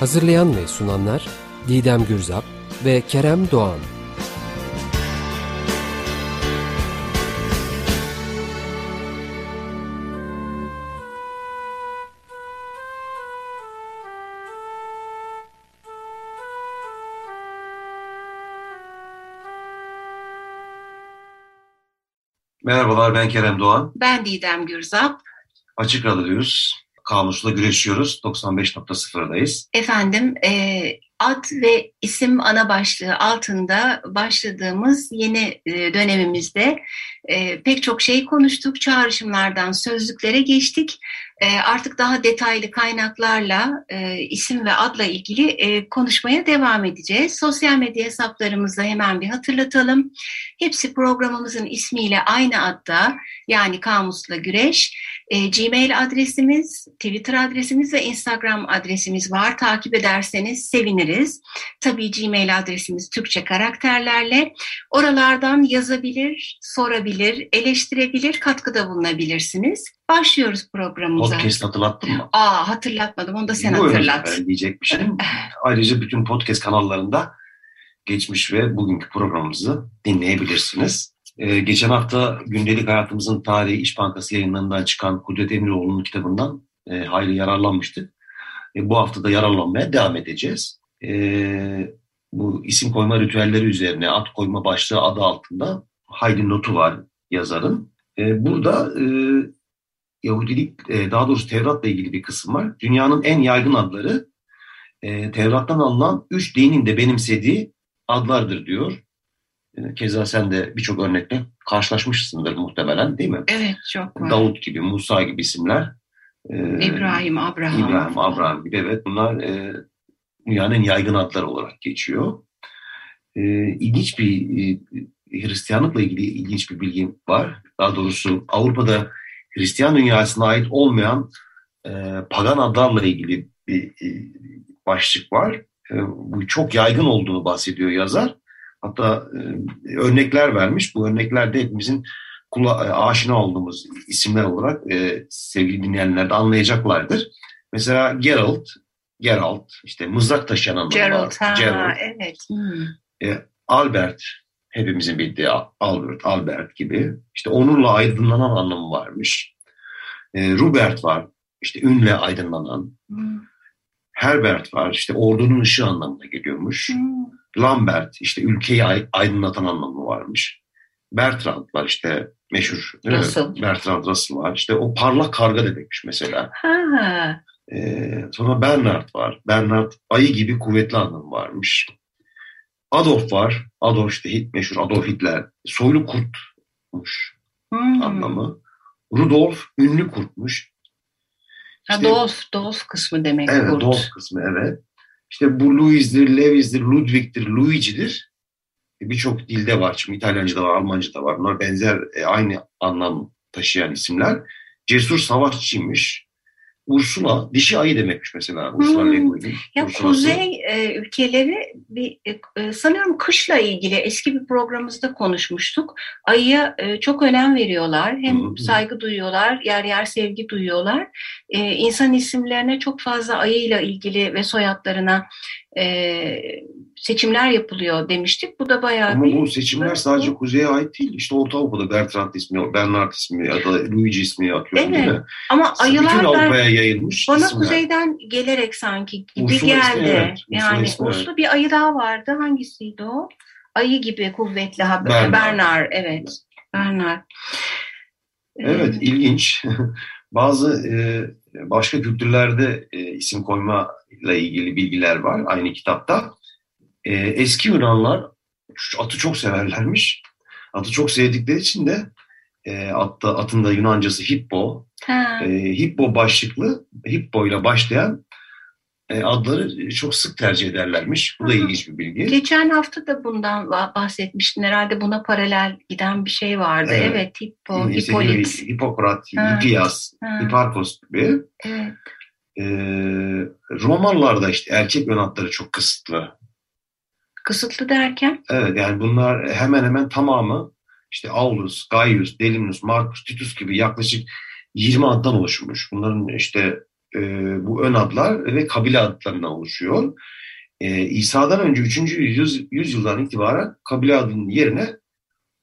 Hazırlayan ve sunanlar Didem Gürzap ve Kerem Doğan. Merhabalar ben Kerem Doğan. Ben Didem Gürzap. Açık Radyo'dayız. Kamusla güreşiyoruz. 95.0'dayız. Efendim e, ad ve isim ana başlığı altında başladığımız yeni e, dönemimizde e, pek çok şey konuştuk. Çağrışımlardan sözlüklere geçtik. E, artık daha detaylı kaynaklarla e, isim ve adla ilgili e, konuşmaya devam edeceğiz. Sosyal medya hesaplarımızı hemen bir hatırlatalım. Hepsi programımızın ismiyle aynı adda yani Kamusla Güreş. E, Gmail adresimiz, Twitter adresimiz ve Instagram adresimiz var. Takip ederseniz seviniriz. Tabii Gmail adresimiz Türkçe karakterlerle. Oralardan yazabilir, sorabilir, eleştirebilir, katkıda bulunabilirsiniz. Başlıyoruz programımıza. Podcast hatırlattın mı? Aa hatırlatmadım. Onu da sen Buyurun, hatırlat. Ben diyecek bir şey. Ayrıca bütün podcast kanallarında geçmiş ve bugünkü programımızı dinleyebilirsiniz. Ee, geçen hafta gündelik hayatımızın tarihi İş Bankası yayınlarından çıkan Kudret Emiroğlu'nun kitabından e, hayli yararlanmıştık. E, bu hafta da yararlanmaya devam edeceğiz. E, bu isim koyma ritüelleri üzerine ad koyma başlığı adı altında hayli notu var yazarın. E, burada e, Yahudilik, e, daha doğrusu Tevrat'la ilgili bir kısım var. Dünyanın en yaygın adları e, Tevrat'tan alınan üç dinin de benimsediği adlardır diyor. E, keza sen de birçok örnekle karşılaşmışsındır muhtemelen değil mi? Evet çok var. Davut gibi, Musa gibi isimler. E, İbrahim, Abraham. İbrahim, Abraham gibi evet bunlar e, dünyanın en yaygın adları olarak geçiyor. E, ilginç bir e, Hristiyanlıkla ilgili ilginç bir bilgim var. Daha doğrusu Avrupa'da Hristiyan dünyasına ait olmayan e, pagan adlarla ilgili bir e, başlık var. E, bu çok yaygın olduğunu bahsediyor yazar. Hatta e, örnekler vermiş. Bu örnekler de hepimizin kula, e, aşina olduğumuz isimler olarak e, sevgili dinleyenler de anlayacaklardır. Mesela Geralt, Geralt işte mızrak taşıyan anlamı Gerald, var. ha, Geralt. evet. Hmm. E, Albert, hepimizin bildiği Albert, Albert gibi. İşte onurla aydınlanan anlamı varmış. E, Rupert var, işte ünle aydınlanan. Hmm. Herbert var, işte ordunun ışığı anlamına geliyormuş. Hmm. Lambert, işte ülkeyi ay- aydınlatan anlamı varmış. Bertrand var işte meşhur. Russell. Bertrand Russell var. İşte o parlak karga demekmiş mesela. Ha, Ee, sonra Bernard var. Bernard ayı gibi kuvvetli anlamı varmış. Adolf var. Adolf işte meşhur Adolf Hitler. Soylu kurtmuş hmm. anlamı. Rudolf ünlü kurtmuş. Ha, İşte- Dolf, Dolf kısmı demek Evet, kurt. Dolf kısmı evet. İşte bu Louis'dir, Lewis'dir, Ludwig'dir, Luigi'dir. E, Birçok dilde var. Şimdi İtalyanca'da var, Almanca'da var. Bunlar benzer, e, aynı anlam taşıyan isimler. Cesur savaşçıymış. Ursula, dişi ayı demekmiş mesela. Ursula Hmm. Le Guin'in. Ya Ursula'sı. kuzey e, ülkeleri bir e, e, sanıyorum kışla ilgili eski bir programımızda konuşmuştuk. Ayıya e, çok önem veriyorlar. Hem hı. saygı duyuyorlar, yer yer sevgi duyuyorlar. E, insan isimlerine çok fazla ayıyla ilgili ve soyadlarına e, seçimler yapılıyor demiştik. Bu da bayağı Ama bir bu seçimler sadece kuzeye ait değil. İşte Orta Avrupa'da Bertrand ismi, Bernard ismi ya da Luigi ismi atıyorum değil Evet. mi? ama Bütün ayılar da Avrupa'ya yayılmış bana isimler. kuzeyden gelerek sanki gibi Ursula ismi, geldi. evet. Ursula yani ismi, Ursula bir ayı daha vardı. Hangisiydi o? Ayı gibi kuvvetli haber. Bernard. Bernard. evet. Bernard. Evet, Ee, ilginç. Bazı e, başka kültürlerde e, isim koyma ile ilgili bilgiler var aynı kitapta. E, eski Yunanlar atı çok severlermiş. Atı çok sevdikleri için de e, atta, atın da Yunancası hippo, e, Hippo başlıklı, Hippo ile başlayan e, adları çok sık tercih ederlermiş. Bu da ilginç bir bilgi. Geçen hafta da bundan bahsetmiştin. Herhalde buna paralel giden bir şey vardı. Evet, evet Hippo, işte Hippolit. Hipokrat, Hippias, Hipparkos gibi. Evet. Ee, romanlarda işte erkek ön adları çok kısıtlı. Kısıtlı derken? Evet yani bunlar hemen hemen tamamı işte Aulus, Gaius, Delinus, Marcus, Titus gibi yaklaşık 20 addan oluşmuş. Bunların işte e, bu ön adlar ve kabile adlarından oluşuyor. E, İsa'dan önce 3. Yüz, yüzyıldan itibaren kabile adının yerine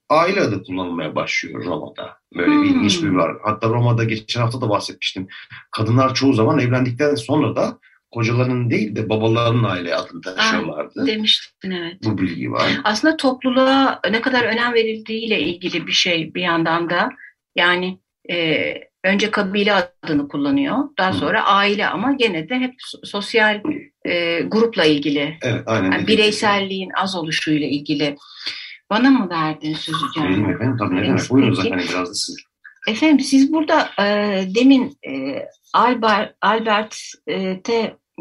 aile adı kullanılmaya başlıyor Roma'da. Böyle hmm. bir ilginç bir var. Hatta Roma'da geçen hafta da bahsetmiştim. Kadınlar çoğu zaman evlendikten sonra da kocalarının değil de babalarının aile adını taşıyorlardı. Ah, demiştin evet. Bu bilgi var. Aslında topluluğa ne kadar önem verildiğiyle ilgili bir şey bir yandan da. Yani e, önce kabile adını kullanıyor. Daha sonra hmm. aile ama gene de hep sosyal e, grupla ilgili. Evet aynen. Yani bireyselliğin az oluşuyla ilgili. Bana mı verdin sözü canım? Benim efendim tabii ne demek. Buyurun zaten biraz da siz. Efendim siz burada e, demin e, Albert, Albert e,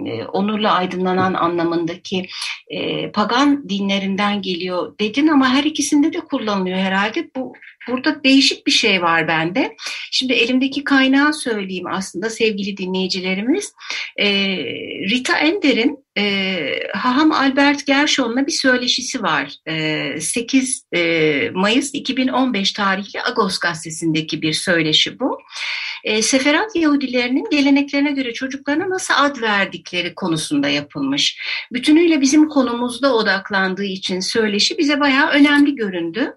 e, onurla aydınlanan anlamındaki e, pagan dinlerinden geliyor dedin ama her ikisinde de kullanılıyor herhalde. Bu burada değişik bir şey var bende. Şimdi elimdeki kaynağı söyleyeyim aslında sevgili dinleyicilerimiz. E, Rita Ender'in e, Haham Albert Gershon'la bir söyleşisi var. E, 8 e, Mayıs 2015 tarihli Agos gazetesindeki bir söyleşi bu. E, Seferat Yahudilerinin geleneklerine göre çocuklarına nasıl ad verdikleri konusunda yapılmış. Bütünüyle bizim konumuzda odaklandığı için söyleşi bize bayağı önemli göründü.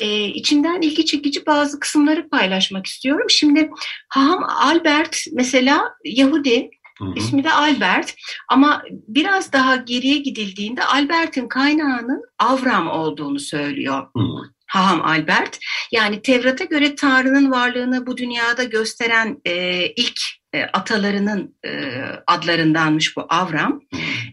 E, içinden ilgi çekici bazı kısımları paylaşmak istiyorum. Şimdi Haham Albert mesela Yahudi Hı hı. İsmi de Albert ama biraz daha geriye gidildiğinde Albert'in kaynağının Avram olduğunu söylüyor. Hı hı. Haham Albert. Yani Tevrat'a göre Tanrı'nın varlığını bu dünyada gösteren e, ilk e, atalarının e, adlarındanmış bu Avram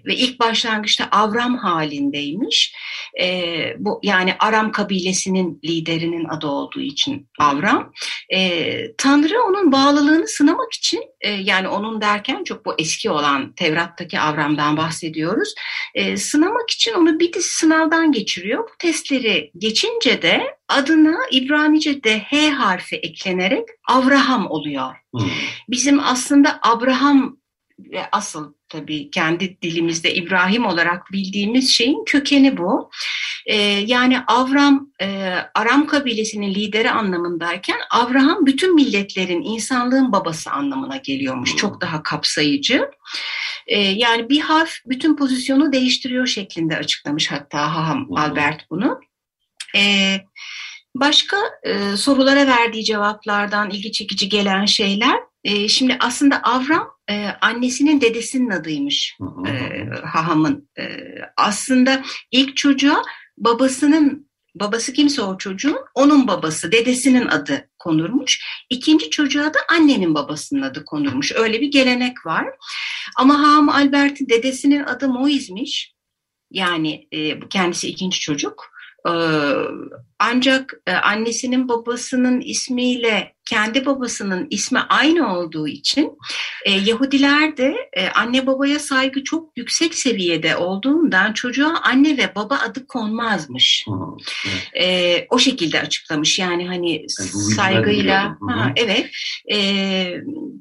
ve ilk başlangıçta Avram halindeymiş. E, bu yani Aram kabilesinin liderinin adı olduğu için Avram. E, Tanrı onun bağlılığını sınamak için e, yani onun derken çok bu eski olan Tevrat'taki Avram'dan bahsediyoruz. E, sınamak için onu bir dizi sınavdan geçiriyor. Bu testleri geçince de adına İbranice'de H harfi eklenerek Avraham oluyor. Hmm. Bizim aslında Abraham ve asıl tabii kendi dilimizde İbrahim olarak bildiğimiz şeyin kökeni bu. Ee, yani Avram e, Aram kabilesinin lideri anlamındayken Avraham bütün milletlerin insanlığın babası anlamına geliyormuş. Çok daha kapsayıcı. Ee, yani bir harf bütün pozisyonu değiştiriyor şeklinde açıklamış hatta Haham Albert bunu. Ee, Başka e, sorulara verdiği cevaplardan ilgi çekici gelen şeyler, e, şimdi aslında Avram e, annesinin dedesinin adıymış e, Haham'ın. E, aslında ilk çocuğa babasının, babası kimse o çocuğun, onun babası, dedesinin adı konurmuş. İkinci çocuğa da annenin babasının adı konurmuş. Öyle bir gelenek var. Ama Haham Albert'in dedesinin adı Moiz'miş. Yani e, kendisi ikinci çocuk. Ee, ancak e, annesinin babasının ismiyle kendi babasının ismi aynı olduğu için e, Yahudiler de e, anne babaya saygı çok yüksek seviyede olduğundan çocuğa anne ve baba adı konmazmış. Hı, evet. o şekilde açıklamış yani hani yani saygıyla. Ha, evet.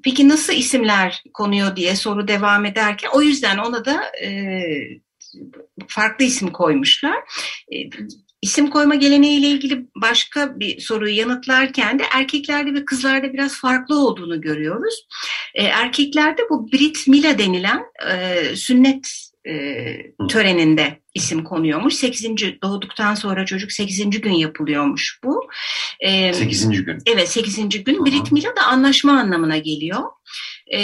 Peki nasıl isimler konuyor diye soru devam ederken o yüzden ona da farklı isim koymuşlar. İsim koyma geleneğiyle ilgili başka bir soruyu yanıtlarken de erkeklerde ve kızlarda biraz farklı olduğunu görüyoruz. E, erkeklerde bu Brit Mila denilen e, sünnet e, töreninde isim konuyormuş. 8. doğduktan sonra çocuk 8. gün yapılıyormuş bu. E, 8. gün. Evet 8. gün. Hı-hı. Brit Mila da anlaşma anlamına geliyor. E,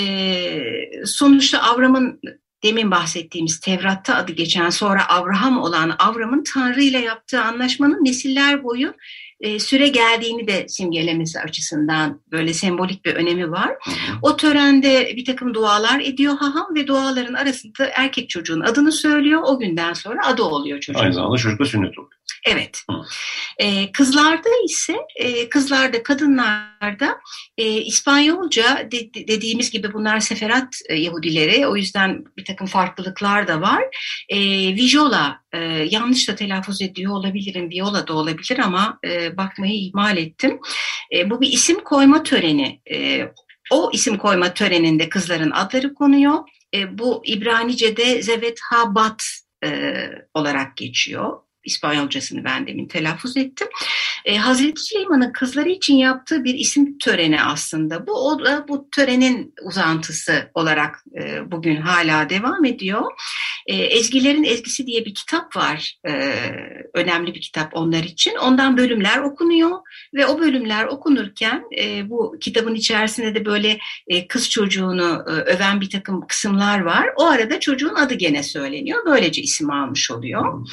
sonuçta Avram'ın demin bahsettiğimiz Tevrat'ta adı geçen sonra Avraham olan Avram'ın Tanrı ile yaptığı anlaşmanın nesiller boyu e, süre geldiğini de simgelemesi açısından böyle sembolik bir önemi var. O törende bir takım dualar ediyor haham ve duaların arasında erkek çocuğun adını söylüyor. O günden sonra adı oluyor çocuğun. Aynı zamanda çocuk da sünnet oluyor. Evet. E, kızlarda ise e, kızlarda kadınlarda e, İspanyolca de, dediğimiz gibi bunlar seferat e, Yahudileri o yüzden bir takım farklılıklar da var. E, Vijola e, yanlış da telaffuz ediyor olabilirim Viola da olabilir ama e, bakmayı ihmal ettim. E, bu bir isim koyma töreni. E, o isim koyma töreninde kızların adları konuyor. E, bu İbranice'de Zevet Habat e, olarak geçiyor. İspanyolcasını ben demin telaffuz ettim. E, Hazreti Süleyman'ın kızları için yaptığı bir isim töreni aslında. Bu o, bu törenin uzantısı olarak e, bugün hala devam ediyor. E, Ezgilerin Ezgisi diye bir kitap var. E, önemli bir kitap onlar için. Ondan bölümler okunuyor ve o bölümler okunurken e, bu kitabın içerisinde de böyle e, kız çocuğunu e, öven bir takım kısımlar var. O arada çocuğun adı gene söyleniyor. Böylece isim almış oluyor.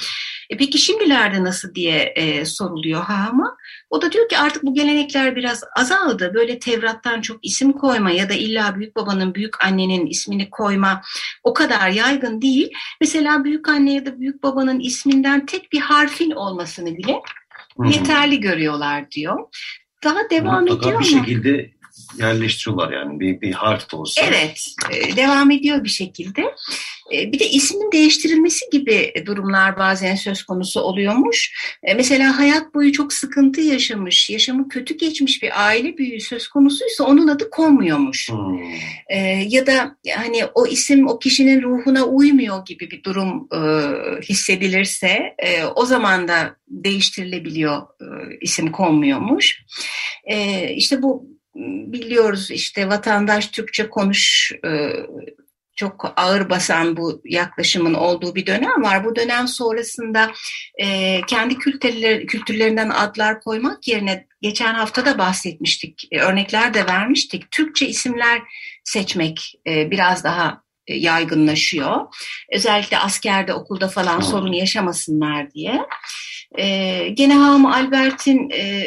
E, peki şimdilerde nasıl diye e, soruluyor Hama. O da diyor ki artık bu gelenekler biraz azaldı. Böyle Tevrat'tan çok isim koyma ya da illa büyük babanın, büyük annenin ismini koyma o kadar yaygın değil. Mesela büyük anne ya da büyük babanın isminden tek bir harfin olmasını bile Hı-hı. yeterli görüyorlar diyor. Daha devam Mutlaka ediyor bir ama. şekilde yerleştiriyorlar yani bir, bir harf de olsa. Evet, e, devam ediyor bir şekilde. E, bir de ismin değiştirilmesi gibi durumlar bazen söz konusu oluyormuş. E, mesela hayat boyu çok sıkıntı yaşamış, yaşamı kötü geçmiş bir aile büyüğü söz konusuysa onun adı konmuyormuş. Hmm. Ya da hani o isim o kişinin ruhuna uymuyor gibi bir durum hissedilirse o zaman da değiştirilebiliyor, isim konmuyormuş. İşte bu biliyoruz işte vatandaş Türkçe konuş e, çok ağır basan bu yaklaşımın olduğu bir dönem var. Bu dönem sonrasında e, kendi kültürler, kültürlerinden adlar koymak yerine geçen hafta da bahsetmiştik, e, örnekler de vermiştik. Türkçe isimler seçmek e, biraz daha e, yaygınlaşıyor. Özellikle askerde, okulda falan sorun yaşamasınlar diye. E, gene Ham Albert'in e,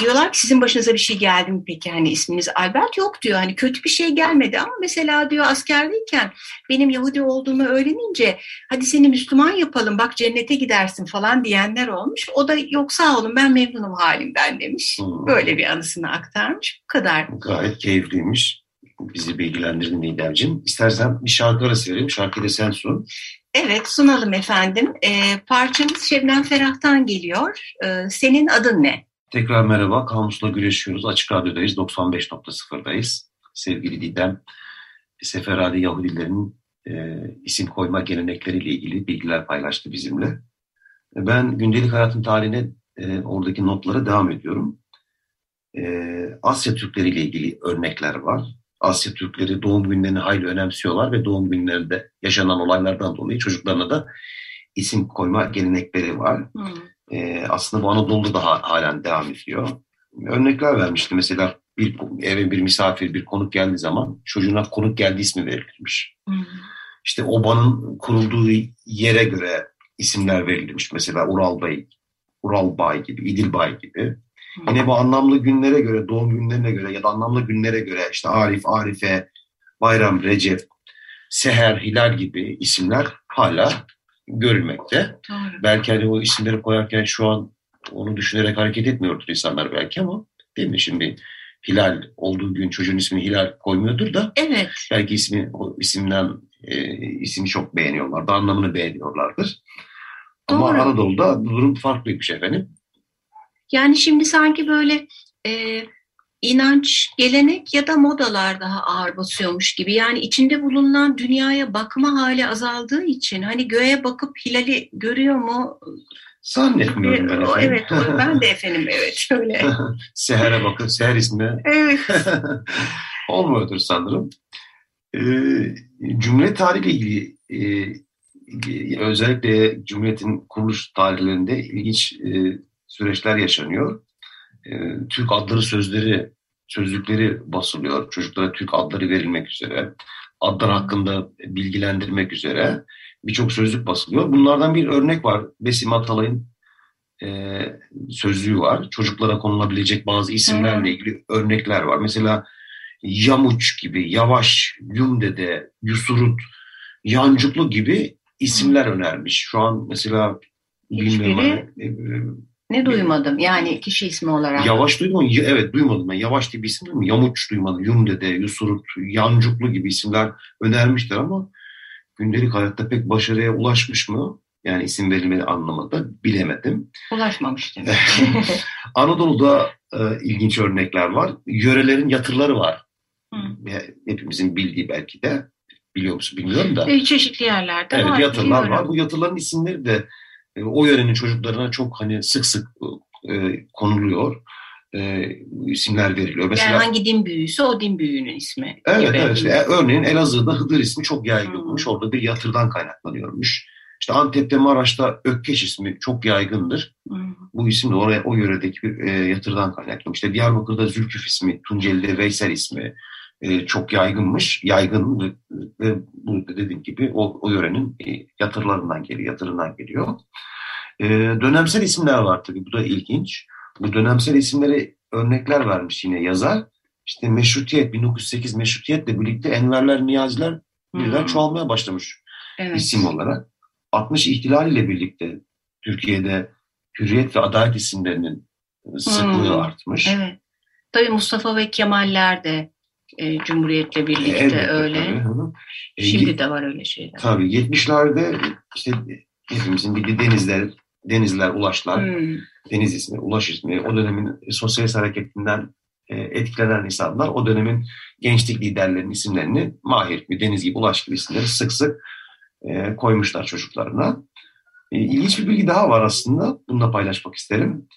diyorlar ki sizin başınıza bir şey geldi mi peki hani isminiz Albert yok diyor hani kötü bir şey gelmedi ama mesela diyor askerdeyken benim Yahudi olduğumu öğrenince hadi seni Müslüman yapalım bak cennete gidersin falan diyenler olmuş. O da yok sağ olun ben memnunum halimden demiş. Hmm. Böyle bir anısını aktarmış. Bu kadar. Gayet keyifliymiş. Bizi bilgilendirdin Nidemciğim. İstersen bir şarkı arası verelim. Şarkıyı da sen sun. Evet sunalım efendim. E, parçamız Şebnem Ferah'tan geliyor. E, senin adın ne? Tekrar merhaba. Kamusla güreşiyoruz. Açık Radyo'dayız. 95.0'dayız. Sevgili Didem, Seferadi Yahudilerin e, isim koyma gelenekleriyle ilgili bilgiler paylaştı bizimle. Ben gündelik hayatın tarihine e, oradaki notlara devam ediyorum. E, Asya Türkleri ile ilgili örnekler var. Asya Türkleri doğum günlerini hayli önemsiyorlar ve doğum günlerinde yaşanan olaylardan dolayı çocuklarına da isim koyma gelenekleri var. Hmm. Ee, aslında bu Anadolu'da da halen devam ediyor. Örnekler vermişti mesela bir eve bir misafir, bir konuk geldiği zaman çocuğuna konuk geldi ismi verilmiş. Hmm. İşte obanın kurulduğu yere göre isimler verilmiş. Mesela Ural Bey, Ural Bay gibi, İdil Bay gibi. Yine bu anlamlı günlere göre, doğum günlerine göre ya da anlamlı günlere göre işte Arif, Arife, Bayram, Recep, Seher, Hilal gibi isimler hala görülmekte. Doğru. Belki hani o isimleri koyarken şu an onu düşünerek hareket etmiyordur insanlar belki ama değil mi şimdi Hilal olduğu gün çocuğun ismini Hilal koymuyordur da evet. belki ismi o isimden e, ismi çok beğeniyorlar da anlamını beğeniyorlardır. Doğru. Ama Anadolu'da durum farklıymış efendim. Yani şimdi sanki böyle e, inanç, gelenek ya da modalar daha ağır basıyormuş gibi. Yani içinde bulunan dünyaya bakma hali azaldığı için hani göğe bakıp hilali görüyor mu? Zannetmiyorum ben efendim. Evet, ben de efendim evet öyle. Seher'e bakın, Seher ismi. Evet. Olmuyordur sanırım. Ee, cümle tarihiyle ilgili e, özellikle Cumhuriyet'in kuruluş tarihlerinde ilginç e, süreçler yaşanıyor. E, Türk adları sözleri, sözlükleri basılıyor. Çocuklara Türk adları verilmek üzere. Adlar hakkında bilgilendirmek üzere birçok sözlük basılıyor. Bunlardan bir örnek var. Besim Atalay'ın e, sözlüğü var. Çocuklara konulabilecek bazı isimlerle ilgili örnekler var. Mesela Yamuç gibi, Yavaş, Yumdede, Yusurut, Yancuklu gibi isimler önermiş. Şu an mesela bilmiyorum. Hani, ne duymadım yani kişi ismi olarak. Yavaş mu? Evet duymadım ben. Yavaş diye bir isim duydum. Yamuç duymadım. Yumdede, Yusurut, Yancuklu gibi isimler önermişler ama gündelik hayatta pek başarıya ulaşmış mı? Yani isim verilmeli anlamında bilemedim. Ulaşmamış demek. Anadolu'da e, ilginç örnekler var. Yörelerin yatırları var. Hı. Hepimizin bildiği belki de. Biliyor musun bilmiyorum da. E, Çeşitli yerlerde Evet var. yatırlar var. Bu yatırların isimleri de e, o yörenin çocuklarına çok hani sık sık e, konuluyor. E, isimler veriliyor. Mesela Yani hangi din büyüğüyse o din büyüğünün ismi. Evet gibi. evet. İşte, örneğin Elazığ'da Hıdır ismi çok yaygınmış. Hmm. Orada bir yatırdan kaynaklanıyormuş. İşte Antep'te Maraş'ta Ökkeş ismi çok yaygındır. Hı. Bu isim de oraya o yöredeki bir e, yatırdan kaynaklanmış. İşte Diyarbakır'da Zülküf ismi, Tunceli'de Veysel ismi e, çok yaygınmış. Yaygın ve, bu dediğim gibi o, o yörenin e, yatırlarından geliyor, yatırından geliyor. E, dönemsel isimler var tabii. Bu da ilginç. Bu dönemsel isimleri örnekler vermiş yine yazar. İşte meşrutiyet, 1908 meşrutiyetle birlikte Enverler, Niyaziler birden Hı. çoğalmaya başlamış Evet. isim olarak. 60 ihtilal ile birlikte Türkiye'de hürriyet ve adalet isimlerinin sıklığı Hmm, artmış. Evet. Tabii Mustafa ve Kemaller de e, Cumhuriyet'le birlikte Elbette öyle. tabii. E, Şimdi de var öyle şeyler. Tabii 70'lerde işte hepimizin bildiği denizler, denizler, ulaşlar, Hmm. deniz ismi, ulaş ismi, o dönemin sosyalist hareketinden e, etkilenen insanlar o dönemin gençlik liderlerinin isimlerini Mahir gibi, Deniz gibi, Ulaş gibi isimleri sık sık e, koymuşlar çocuklarına. E, ilginç bir bilgi daha var aslında. Bunu da paylaşmak isterim.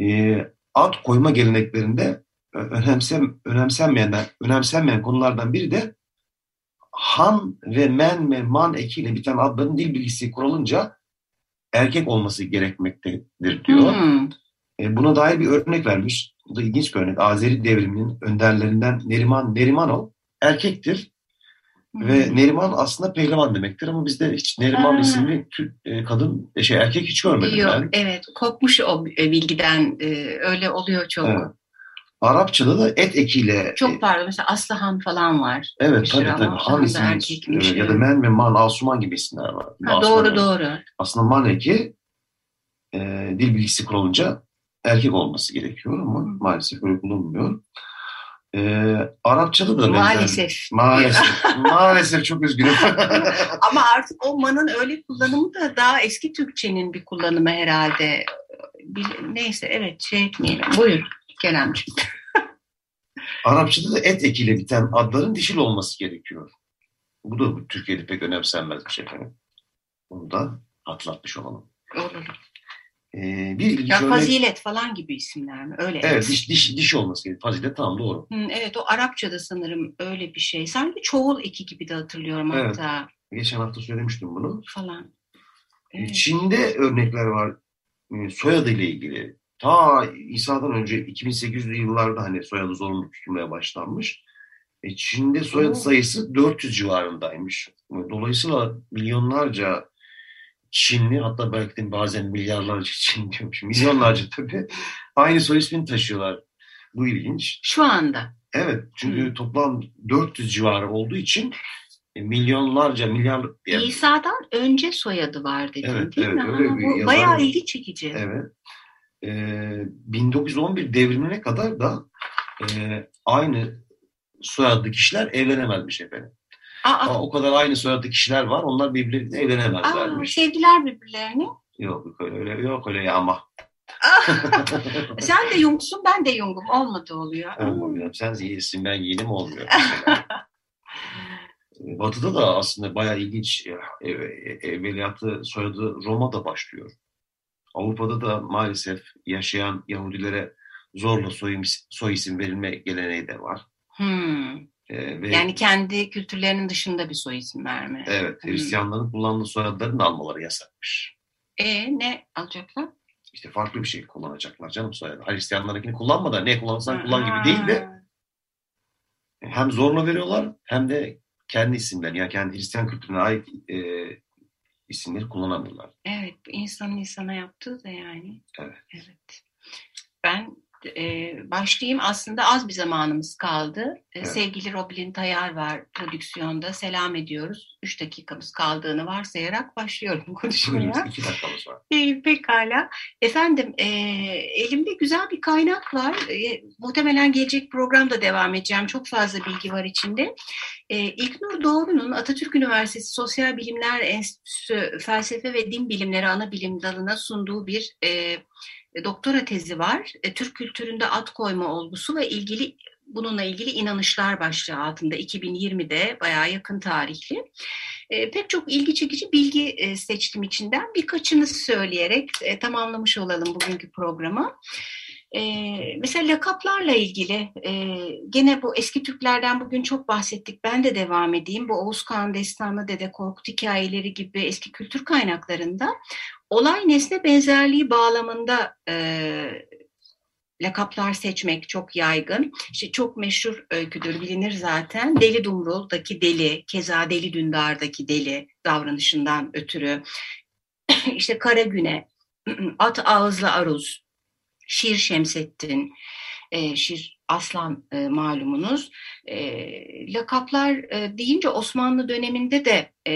E, ad koyma geleneklerinde önemsem, önemsenmeyen, önemsenmeyen konulardan biri de han ve men ve man ekiyle biten adların dil bilgisi kurulunca erkek olması gerekmektedir diyor. Hmm. E, buna dair bir örnek vermiş. Bu da ilginç bir örnek. Azeri devriminin önderlerinden Neriman Nerimanov erkektir ve Hmm. Neriman aslında pehlivan demektir ama bizde hiç Neriman Ha. isimli e, kadın e, şey erkek hiç görmedim Yok, ben. evet kopmuş o e, bilgiden öyle oluyor çok. Evet. Arapçada da et ekiyle e, Çok pardon mesela Aslıhan falan var. evet tabii tabii Han e, ya da. Men ve Man Asuman gibi isimler var. Ha, Asuman doğru yani. doğru. Aslında Man eki e, dil bilgisi kurulunca erkek olması gerekiyor ama Hı. maalesef öyle bulunmuyor. E, Arapçada da benzer- Maalesef. Maalesef. Maalesef çok üzgünüm. Ama artık o manın öyle kullanımı da daha eski Türkçenin bir kullanımı herhalde. Neyse evet şey etmeyelim. Buyur Keremciğim. Arapçada da et ekiyle biten adların dişil olması gerekiyor. Bu da Türkiye'de pek önemsenmez bir şey. Bunu da hatırlatmış olalım. Olur. Ee, bir ilginç Ya örnek- fazilet falan gibi isimler mi? Öyle. Evet diş, diş, diş olması gerekiyor. Fazilet tamam doğru. Hı, evet o Arapçada sanırım öyle bir şey. Sanki çoğul eki gibi de hatırlıyorum Evet. hatta Geçen hafta söylemiştim bunu. falan. Evet. Çin'de örnekler var e, soyadı ile ilgili. Ta İsa'dan önce 2800'lü yıllarda hani soyadı zorunlu tutulmaya başlanmış. E, Çin'de soyadı sayısı 400 civarındaymış. Dolayısıyla milyonlarca Çinli hatta belki de bazen milyarlarca Çin diyormuş. Milyonlarca tabii aynı soy ismini taşıyorlar. Bu ilginç. Şu anda. Evet çünkü Hmm. toplam 400 civarı olduğu için e, milyonlarca milyar yani İsa'dan önce soyadı var dedin Evet, değil evet, mi? öyle bu yazar bayağı ilgi çekici. Evet. Ee, 1911 devrimine kadar da e, aynı soyadlı kişiler evlenemezmiş efendim. Aa, Ama o kadar aynı soyadlı kişiler var. Onlar birbirleriyle aa, evlenemezlermiş. sevdiler birbirlerini. Yok öyle, öyle yok öyle ya ama. Sen de Jung'sun ben de Jung'um. Olmadı oluyor. Olmuyor. Sen iyisin ben yiyelim olmuyor. Ee, Batı'da da aslında bayağı ilginç e, ev- evveliyatı soyadı Roma'da başlıyor. Avrupa'da da maalesef yaşayan Yahudilere zorla soy, soy isim verilme geleneği de var. Hmm. Ee, ve Yani kendi kültürlerinin dışında bir soy isim verme. evet Hmm. Hristiyanların kullandığı soyadlarını da almaları yasakmış. E ne alacaklar? İşte farklı bir şey kullanacaklar canım soyadı. Hristiyanlarınkini kullanma da ne kullanırsan kullan gibi değil de hem zorla veriyorlar hem de kendi isimlerini yani kendi Hristiyan kültürüne ait e, isimleri kullanamıyorlar. Evet, insanın insana yaptığı da yani. Evet. Evet. Ben e, başlayayım. Aslında az bir zamanımız kaldı. Evet. Sevgili Robin Tayar var prodüksiyonda. Selam ediyoruz. Üç dakikamız kaldığını varsayarak başlıyorum konuşmaya. Buyurun, iki dakikamız var. E, pekala. Efendim e, elimde güzel bir kaynak var. E, muhtemelen gelecek programda devam edeceğim. Çok fazla bilgi var içinde. E, İlknur Doğru'nun Atatürk Üniversitesi Sosyal Bilimler Enstitüsü Felsefe ve Din Bilimleri ana bilim dalına sunduğu bir e, doktora tezi var. E, Türk kültüründe ad koyma olgusu ve ilgili bununla ilgili inanışlar başlığı altında 2020'de bayağı yakın tarihli. E, pek çok ilgi çekici bilgi e, seçtim içinden. Birkaçını söyleyerek e, tamamlamış olalım bugünkü programı. E, mesela lakaplarla ilgili e, gene bu eski Türklerden bugün çok bahsettik. Ben de devam edeyim. Bu Oğuz Kağan Destanı, Dede Korkut hikayeleri gibi eski kültür kaynaklarında olay nesne benzerliği bağlamında e, lakaplar seçmek çok yaygın. İşte çok meşhur öyküdür, bilinir zaten. Deli Dumrul'daki deli, keza Deli Dündar'daki deli davranışından ötürü. işte Kara Güne, At Ağızlı Aruz, Şir Şemsettin, e, Şir Aslan e, malumunuz. E, lakaplar e, deyince Osmanlı döneminde de e,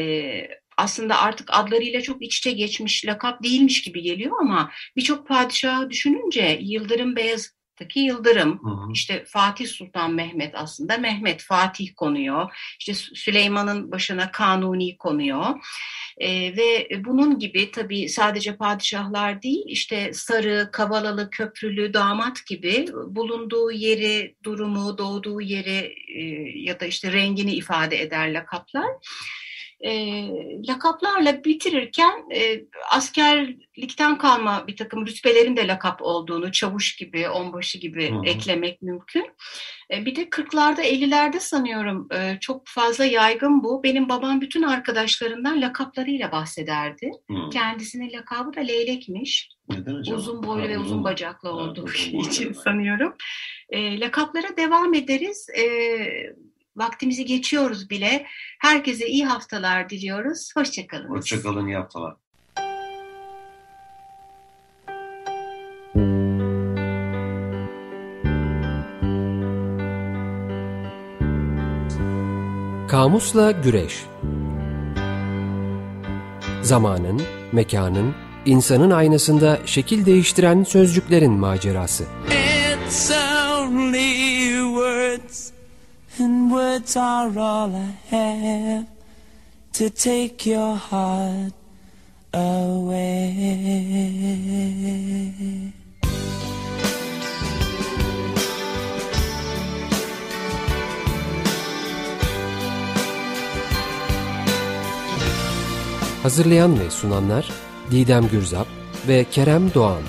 aslında artık adlarıyla çok iç içe geçmiş lakap değilmiş gibi geliyor ama birçok padişahı düşününce Yıldırım Beyazıt'taki Yıldırım, Hı hı. işte Fatih Sultan Mehmet aslında Mehmet Fatih konuyor. İşte Sü- Süleyman'ın başına Kanuni konuyor. Ee, ve bunun gibi tabii sadece padişahlar değil işte Sarı, Kavalalı, Köprülü, Damat gibi bulunduğu yeri, durumu, doğduğu yeri e, ya da işte rengini ifade eder lakaplar. E, lakaplarla bitirirken e, askerlikten kalma bir takım rütbelerin de lakap olduğunu, çavuş gibi, onbaşı gibi Hı hı. eklemek mümkün. E, bir de 40'larda 50'lerde sanıyorum e, çok fazla yaygın bu. Benim babam bütün arkadaşlarından lakaplarıyla bahsederdi. Hı. Kendisinin lakabı da leylekmiş. Neden acaba? Uzun boylu Ha, ve uzun bacaklı Ha, olduğu uzun için sanıyorum. E, lakaplara devam ederiz. E, vaktimizi geçiyoruz bile. Herkese iyi haftalar diliyoruz. Hoşçakalın. Hoşçakalın, iyi haftalar. Kamusla Güreş Zamanın, mekanın, insanın aynasında şekil değiştiren sözcüklerin macerası. It's words, and words are all I have to take your heart away. Hazırlayan ve sunanlar Didem Gürzap ve Kerem Doğan.